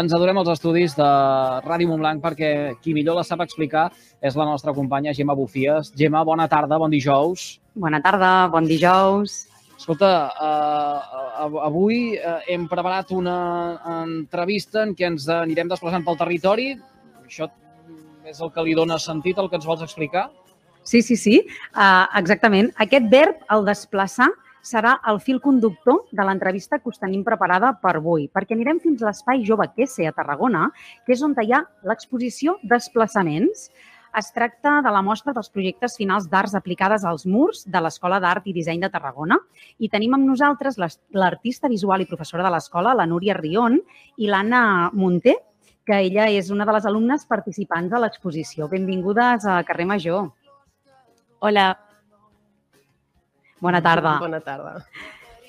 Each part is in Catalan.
ens adorem els estudis de Ràdio Montblanc perquè qui millor la sap explicar és la nostra companya Gemma Bufies. Gemma, bona tarda, bon dijous. Bona tarda, bon dijous. Escolta, uh, avui uh, hem preparat una entrevista en què ens anirem desplaçant pel territori. Això és el que li dona sentit, el que ens vols explicar? Sí, sí, sí, uh, exactament. Aquest verb, el desplaçar, serà el fil conductor de l'entrevista que us tenim preparada per avui, perquè anirem fins a l'Espai Jove Quesse a Tarragona, que és on hi ha l'exposició Desplaçaments. Es tracta de la mostra dels projectes finals d'arts aplicades als murs de l'Escola d'Art i Disseny de Tarragona. I tenim amb nosaltres l'artista visual i professora de l'escola, la Núria Rion, i l'Anna Monter, que ella és una de les alumnes participants a l'exposició. Benvingudes a Carrer Major. Hola, Bona tarda. Bona tarda.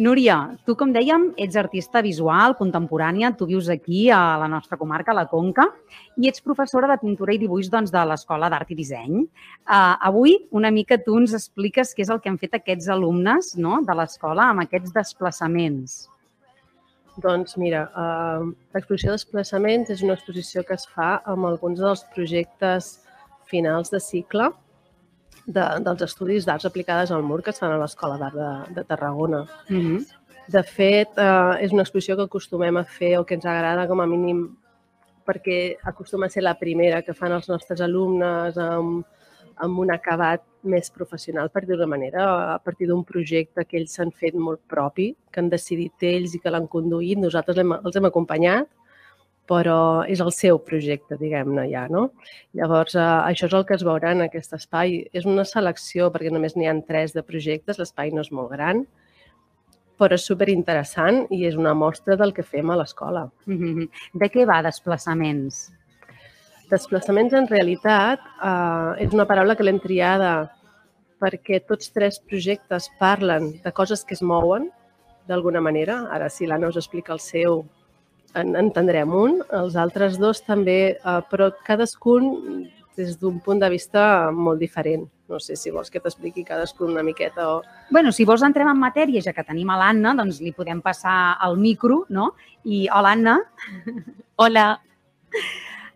Núria, tu, com dèiem, ets artista visual, contemporània, tu vius aquí a la nostra comarca, a la Conca, i ets professora de pintura i dibuix doncs, de l'Escola d'Art i Disseny. Uh, avui, una mica tu ens expliques què és el que han fet aquests alumnes no?, de l'escola amb aquests desplaçaments. Doncs mira, uh, l'exposició de desplaçaments és una exposició que es fa amb alguns dels projectes finals de cicle de, dels estudis d'arts aplicades al mur que estan a l'Escola d'Art de, de Tarragona. Mm -hmm. De fet, eh, és una exposició que acostumem a fer o que ens agrada com a mínim perquè acostuma a ser la primera que fan els nostres alumnes amb, amb un acabat més professional, per dir-ho manera, a partir d'un projecte que ells s'han fet molt propi, que han decidit ells i que l'han conduït. Nosaltres hem, els hem acompanyat però és el seu projecte, diguem-ne, ja, no? Llavors, eh, això és el que es veurà en aquest espai. És una selecció, perquè només n'hi ha tres de projectes, l'espai no és molt gran, però és superinteressant i és una mostra del que fem a l'escola. Mm-hmm. De què va Desplaçaments? Desplaçaments, en realitat, eh, és una paraula que l'hem triada perquè tots tres projectes parlen de coses que es mouen, d'alguna manera. Ara, si l'Anna us explica el seu, en entendrem un, els altres dos també, eh, però cadascun des d'un punt de vista molt diferent. No sé si vols que t'expliqui cadascun una miqueta o... bueno, si vols entrem en matèria, ja que tenim a l'Anna, doncs li podem passar el micro, no? I hola, Anna. Hola.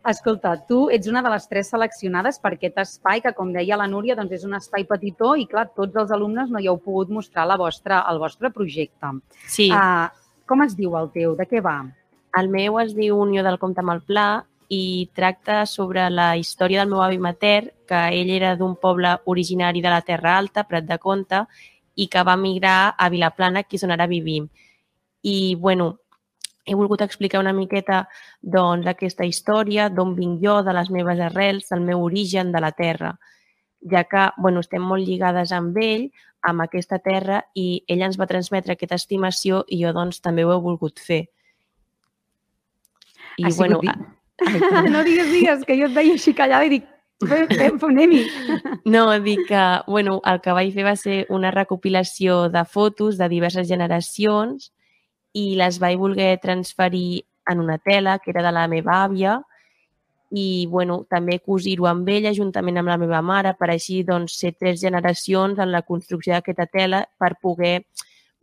Escolta, tu ets una de les tres seleccionades per aquest espai que, com deia la Núria, doncs és un espai petitó i, clar, tots els alumnes no hi heu pogut mostrar la vostra, el vostre projecte. Sí. Uh, com es diu el teu? De què va? El meu es diu Unió del Comte amb el Pla i tracta sobre la història del meu avi mater, que ell era d'un poble originari de la Terra Alta, Prat de Comte, i que va migrar a Vilaplana, que és on ara vivim. I, bueno, he volgut explicar una miqueta doncs, aquesta història, d'on vinc jo, de les meves arrels, del meu origen de la terra, ja que bueno, estem molt lligades amb ell, amb aquesta terra, i ell ens va transmetre aquesta estimació i jo doncs, també ho he volgut fer. I, ha bueno, Ai, no digues, digues, que jo et veia així callada i dic, anem-hi. No, dic que bueno, el que vaig fer va ser una recopilació de fotos de diverses generacions i les vaig voler transferir en una tela que era de la meva àvia i bueno, també cosir-ho amb ella juntament amb la meva mare per així doncs, ser tres generacions en la construcció d'aquesta tela per poder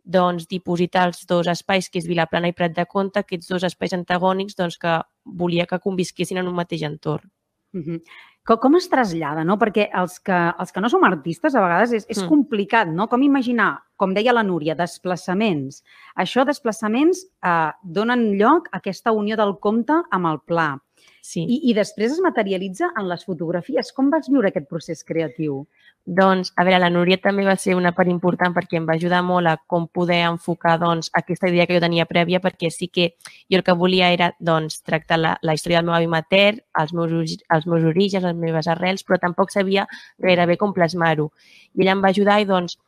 doncs, dipositar els dos espais, que és Vilaplana i Prat de Comte, aquests dos espais antagònics doncs, que volia que convisquessin en un mateix entorn. Uh -huh. com, com es trasllada, no? Perquè els que, els que no som artistes, a vegades és, és mm. complicat, no? Com imaginar, com deia la Núria, desplaçaments. Això, desplaçaments, eh, donen lloc a aquesta unió del compte amb el pla. Sí. I, I després es materialitza en les fotografies. Com vas viure aquest procés creatiu? Doncs, a veure, la Núria també va ser una part important perquè em va ajudar molt a com poder enfocar doncs, aquesta idea que jo tenia prèvia, perquè sí que jo el que volia era doncs, tractar la, la història del meu avi mater, els meus, els meus orígens, les meves arrels, però tampoc sabia gairebé com plasmar-ho. I ella em va ajudar i doncs,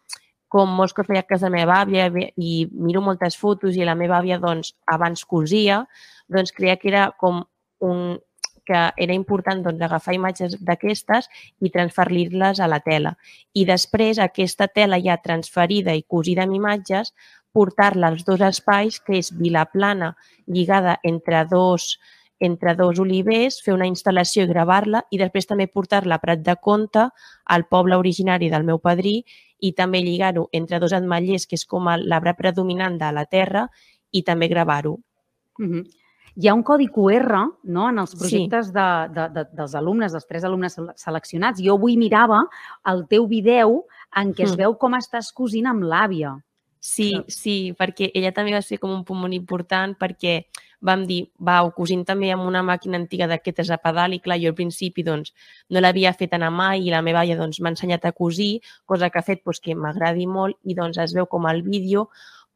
com molts que feia casa de la meva àvia i miro moltes fotos i la meva àvia doncs, abans cosia, doncs creia que era com un, que era important doncs, agafar imatges d'aquestes i transferir-les a la tela. I després aquesta tela ja transferida i cosida amb imatges, portar-la als dos espais, que és Vilaplana lligada entre dos, entre dos olivers, fer una instal·lació i gravar-la i després també portar-la a Prat de Comte, al poble originari del meu padrí, i també lligar-ho entre dos ametllers, que és com l'arbre predominant de la terra, i també gravar-ho. Mm -hmm. Hi ha un codi QR no, en els projectes sí. de, de, de, dels alumnes, dels tres alumnes seleccionats. Jo avui mirava el teu video en què es mm. veu com estàs cosint amb l'àvia. Sí, sí, perquè ella també va ser com un punt molt important perquè vam dir, va, ho cosint també amb una màquina antiga d'aquestes a pedal i clar, jo al principi doncs no l'havia fet anar mai i la meva àvia doncs m'ha ensenyat a cosir, cosa que ha fet doncs, que m'agradi molt i doncs es veu com al vídeo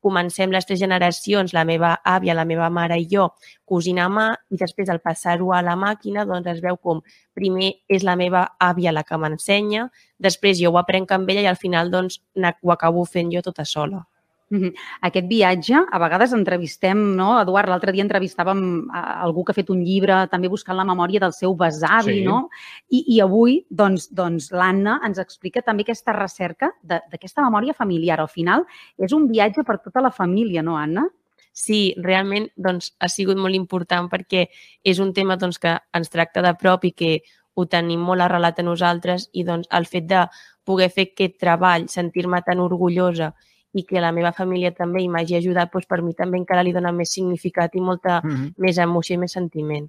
comencem les tres generacions, la meva àvia, la meva mare i jo, cosint a mà i després al passar-ho a la màquina doncs es veu com primer és la meva àvia la que m'ensenya, després jo ho aprenc amb ella i al final doncs ho acabo fent jo tota sola. Mm -hmm. Aquest viatge, a vegades entrevistem, no? Eduard, l'altre dia entrevistàvem a algú que ha fet un llibre també buscant la memòria del seu besavi, sí. no? I, I avui, doncs, doncs l'Anna ens explica també aquesta recerca d'aquesta memòria familiar. Al final, és un viatge per tota la família, no, Anna? Sí, realment doncs, ha sigut molt important perquè és un tema doncs, que ens tracta de prop i que ho tenim molt arrelat a nosaltres i doncs, el fet de poder fer aquest treball, sentir-me tan orgullosa i que la meva família també i m'hagi ajudat, doncs per mi també encara li dona més significat i molta mm -hmm. més emoció i més sentiment.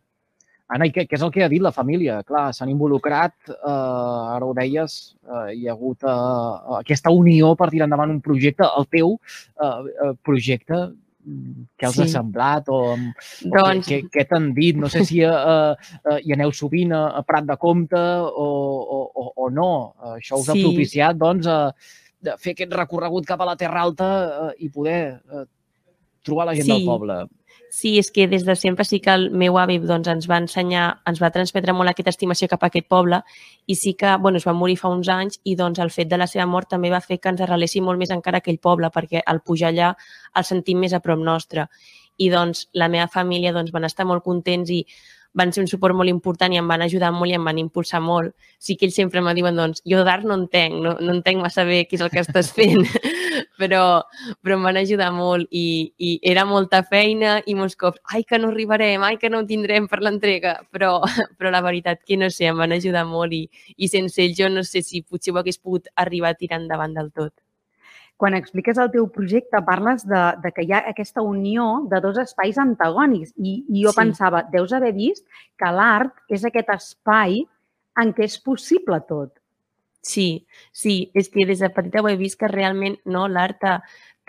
Anna, i què, què és el que ha dit la família? Clar, s'han involucrat, eh, ara ho deies, eh, hi ha hagut eh, aquesta unió per tirar endavant un projecte, el teu eh, projecte, què els sí. ha semblat o, doncs... o què, què t'han dit? No sé si eh, eh, hi aneu sovint a, Prat de Comte o, o, o, no. Això us sí. ha propiciat, doncs, a, de fer aquest recorregut cap a la Terra Alta eh, i poder eh, trobar la gent sí. del poble. Sí, és que des de sempre sí que el meu avi doncs, ens va ensenyar, ens va transmetre molt aquesta estimació cap a aquest poble i sí que bueno, es va morir fa uns anys i doncs, el fet de la seva mort també va fer que ens arreléssim molt més encara aquell poble perquè al pujar allà el sentim més a prop nostre. I doncs la meva família doncs, van estar molt contents i van ser un suport molt important i em van ajudar molt i em van impulsar molt. Sí que ells sempre me diuen, doncs, jo d'art no entenc, no, no entenc massa bé què és el que estàs fent, però, però em van ajudar molt i, i era molta feina i molts cops, ai, que no arribarem, ai, que no ho tindrem per l'entrega, però, però la veritat que no sé, em van ajudar molt i, i sense ells jo no sé si potser ho hagués pogut arribar a tirar endavant del tot quan expliques el teu projecte parles de, de que hi ha aquesta unió de dos espais antagònics i, i jo sí. pensava, deus haver vist que l'art és aquest espai en què és possible tot. Sí, sí, és que des de petita ho he vist que realment no, l'art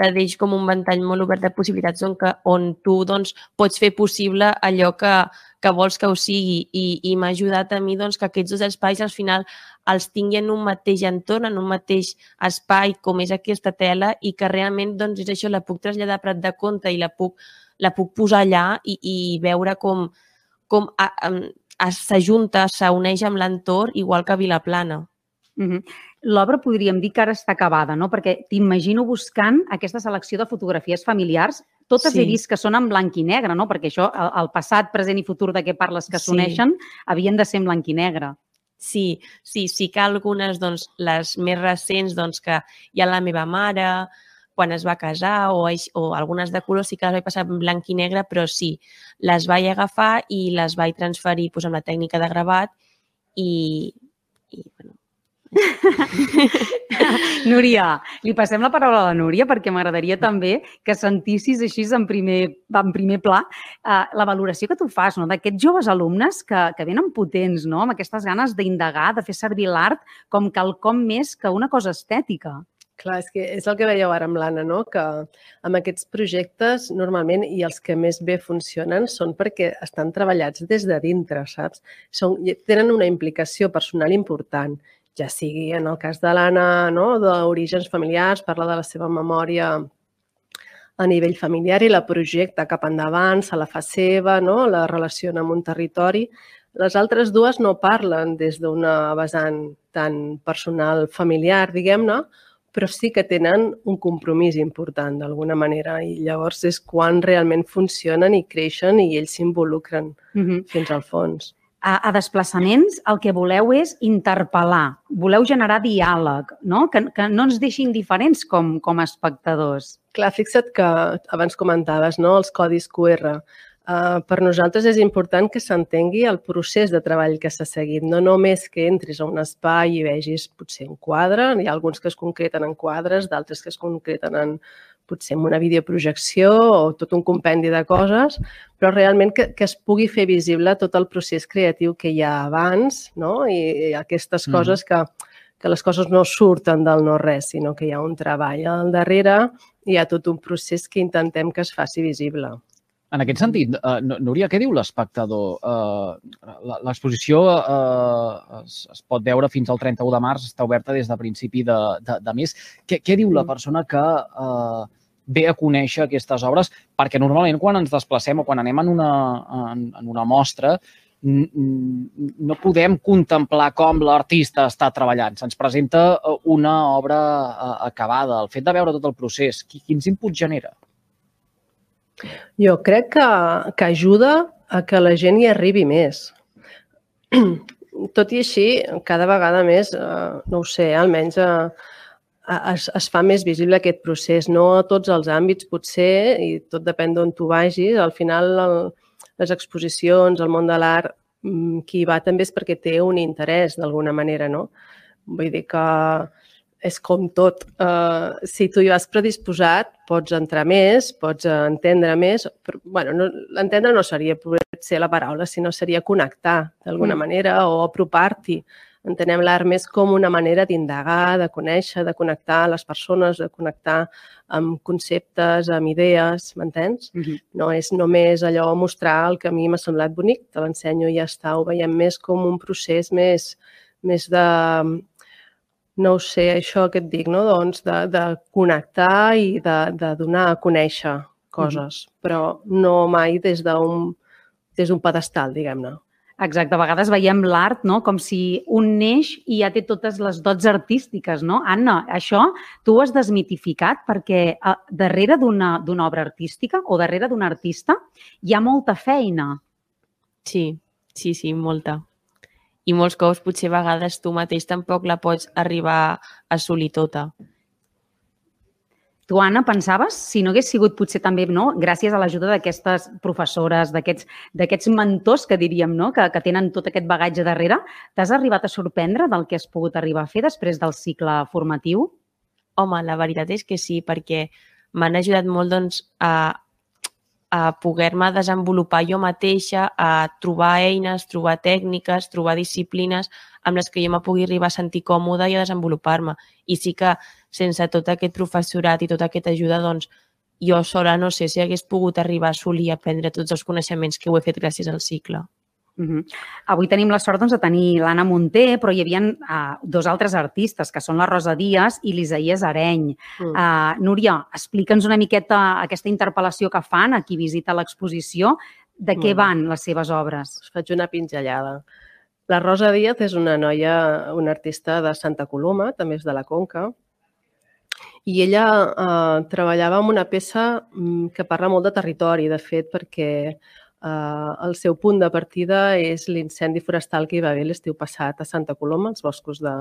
te deix com un ventall molt obert de possibilitats on, que, on tu doncs, pots fer possible allò que, que vols que ho sigui i, i m'ha ajudat a mi doncs, que aquests dos espais al final els tingui en un mateix entorn, en un mateix espai com és aquesta tela i que realment doncs, és això, la puc traslladar a Prat de Compte i la puc, la puc posar allà i, i veure com, com s'ajunta, s'uneix amb l'entorn igual que a Vilaplana. Mm -hmm. L'obra podríem dir que ara està acabada, no? Perquè t'imagino buscant aquesta selecció de fotografies familiars. Totes sí. he vist que són en blanc i negre, no? Perquè això, el, el passat, present i futur de què parles que s'uneixen, sí. havien de ser en blanc i negre. Sí, sí, sí que algunes, doncs, les més recents, doncs, que hi ha la meva mare, quan es va casar, o, o algunes de color sí que les vaig passar en blanc i negre, però sí, les vaig agafar i les vaig transferir doncs, amb la tècnica de gravat i, i bueno, Núria, li passem la paraula a la Núria perquè m'agradaria també que sentissis així en primer, en primer pla uh, la valoració que tu fas no? d'aquests joves alumnes que, que venen potents, no? amb aquestes ganes d'indagar, de fer servir l'art com quelcom més que una cosa estètica. Clar, és que és el que veieu ara amb l'Anna, no? que amb aquests projectes normalment i els que més bé funcionen són perquè estan treballats des de dintre, saps? Són, tenen una implicació personal important ja sigui en el cas de l'Anna, no? d'orígens familiars, parla de la seva memòria a nivell familiar i la projecta cap endavant, se la fa seva, no? la relaciona amb un territori. Les altres dues no parlen des d'una vessant tan personal familiar, diguem-ne, però sí que tenen un compromís important d'alguna manera i llavors és quan realment funcionen i creixen i ells s'involucren mm -hmm. fins al fons a, a desplaçaments el que voleu és interpel·lar, voleu generar diàleg, no? Que, que no ens deixin diferents com, com a espectadors. Clar, fixa't que abans comentaves no? els codis QR. Uh, per nosaltres és important que s'entengui el procés de treball que s'ha seguit, no només que entris a un espai i vegis potser un quadre, hi ha alguns que es concreten en quadres, d'altres que es concreten en potser amb una videoprojecció o tot un compendi de coses, però realment que, que es pugui fer visible tot el procés creatiu que hi ha abans no? I, i aquestes mm. coses que, que les coses no surten del no-res, sinó que hi ha un treball al darrere, i hi ha tot un procés que intentem que es faci visible. En aquest sentit, uh, Núria, què diu l'espectador? Uh, L'exposició uh, es, es pot veure fins al 31 de març, està oberta des de principi de, de, de mes. Què, què diu la mm. persona que uh, ve a conèixer aquestes obres? Perquè normalment quan ens desplacem o quan anem en una, en, en una mostra no podem contemplar com l'artista està treballant. Se'ns presenta una obra acabada. El fet de veure tot el procés, quins inputs genera? Jo crec que, que ajuda a que la gent hi arribi més. Tot i així, cada vegada més, eh, no ho sé, almenys eh, es, es fa més visible aquest procés. No a tots els àmbits, potser, i tot depèn d'on tu vagis. Al final, el, les exposicions, el món de l'art, mm, qui va també és perquè té un interès, d'alguna manera, no? Vull dir que és com tot. Uh, si tu hi vas predisposat, pots entrar més, pots entendre més. Però, bueno, no, entendre no seria ser la paraula, sinó seria connectar d'alguna mm. manera o apropar-t'hi. Entenem l'art més com una manera d'indagar, de conèixer, de connectar les persones, de connectar amb conceptes, amb idees, m'entens? Mm -hmm. No és només allò mostrar el que a mi m'ha semblat bonic, te l'ensenyo i ja està. Ho veiem més com un procés més, més de, no ho sé, això que et dic, no? doncs de, de connectar i de, de donar a conèixer coses, mm -hmm. però no mai des d'un des d'un pedestal, diguem-ne. Exacte, a vegades veiem l'art no? com si un neix i ja té totes les dots artístiques, no? Anna, això tu ho has desmitificat perquè eh, darrere d'una obra artística o darrere d'un artista hi ha molta feina. Sí, sí, sí, molta i molts cops potser a vegades tu mateix tampoc la pots arribar a assolir tota. Tu, Anna, pensaves, si no hagués sigut potser també, no, gràcies a l'ajuda d'aquestes professores, d'aquests mentors que diríem, no, que, que tenen tot aquest bagatge darrere, t'has arribat a sorprendre del que has pogut arribar a fer després del cicle formatiu? Home, la veritat és que sí, perquè m'han ajudat molt doncs, a, a poder-me desenvolupar jo mateixa, a trobar eines, trobar tècniques, trobar disciplines amb les que jo me pugui arribar a sentir còmoda i a desenvolupar-me. I sí que sense tot aquest professorat i tota aquesta ajuda, doncs, jo sola no sé si hagués pogut arribar a assolir a aprendre tots els coneixements que ho he fet gràcies al cicle. Uh -huh. Avui tenim la sort doncs, de tenir l'Anna Munté, però hi havia uh, dos altres artistes, que són la Rosa Díaz i l'Isaías Areny. Uh. Uh, Núria, explica'ns una miqueta aquesta interpel·lació que fan a qui visita l'exposició. De què van les seves obres? Us faig una pinzellada. La Rosa Díaz és una noia, una artista de Santa Coloma, també és de la Conca, i ella eh, treballava amb una peça mm, que parla molt de territori, de fet, perquè eh, el seu punt de partida és l'incendi forestal que hi va haver l'estiu passat a Santa Coloma, als boscos de,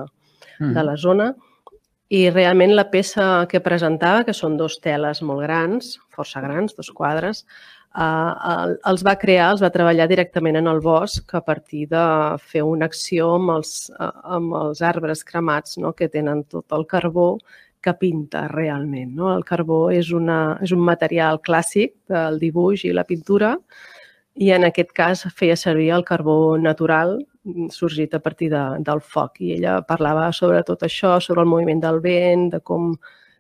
mm. de la zona, i realment la peça que presentava, que són dos teles molt grans, força grans, dos quadres, eh, els va crear, els va treballar directament en el bosc a partir de fer una acció amb els, eh, amb els arbres cremats no? que tenen tot el carbó que pinta realment. No? El carbó és, una, és un material clàssic del dibuix i la pintura i en aquest cas feia servir el carbó natural sorgit a partir de, del foc. I ella parlava sobre tot això, sobre el moviment del vent, de com,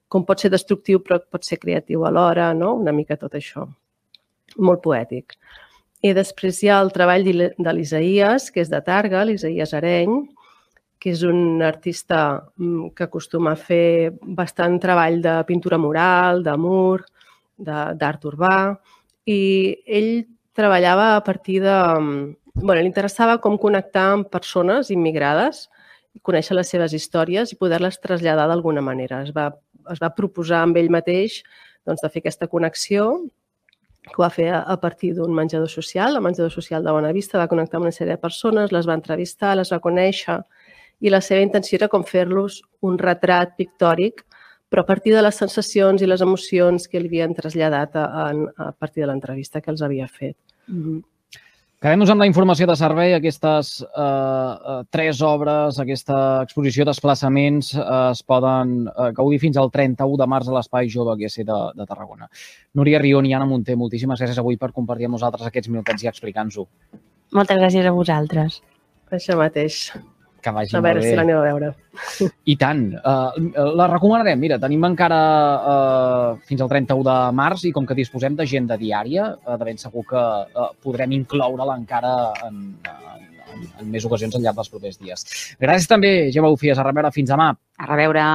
com pot ser destructiu però pot ser creatiu alhora, no? una mica tot això. Molt poètic. I després hi ha el treball de l'Isaías, que és de Targa, l'Isaías Areny, que és un artista mm, que acostuma a fer bastant treball de pintura mural, de mur, d'art urbà, i ell treballava a partir de... bueno, li interessava com connectar amb persones immigrades, conèixer les seves històries i poder-les traslladar d'alguna manera. Es va, es va proposar amb ell mateix doncs, de fer aquesta connexió que ho va fer a, partir d'un menjador social, el menjador social de Bona Vista, va connectar amb una sèrie de persones, les va entrevistar, les va conèixer i la seva intenció era com fer-los un retrat pictòric però a partir de les sensacions i les emocions que li havien traslladat a, a, partir de l'entrevista que els havia fet. Mm -hmm. Quedem-nos amb la informació de servei. Aquestes eh, eh, tres obres, aquesta exposició desplaçaments eh, es poden eh, gaudir fins al 31 de març a l'Espai Jove GS de, de Tarragona. Núria Rion i Anna Munté, moltíssimes gràcies avui per compartir amb nosaltres aquests minutets i explicar-nos-ho. Moltes gràcies a vosaltres. Això mateix. Que vagi A veure molt si bé. l'aneu a veure. I tant. Uh, la recomanarem. Mira, tenim encara uh, fins al 31 de març i com que disposem d'agenda diària, uh, de ben segur que uh, podrem incloure-la encara en, en, en, en més ocasions al llarg dels propers dies. Gràcies també, Gemma Bufies. A reveure fins demà. A reveure.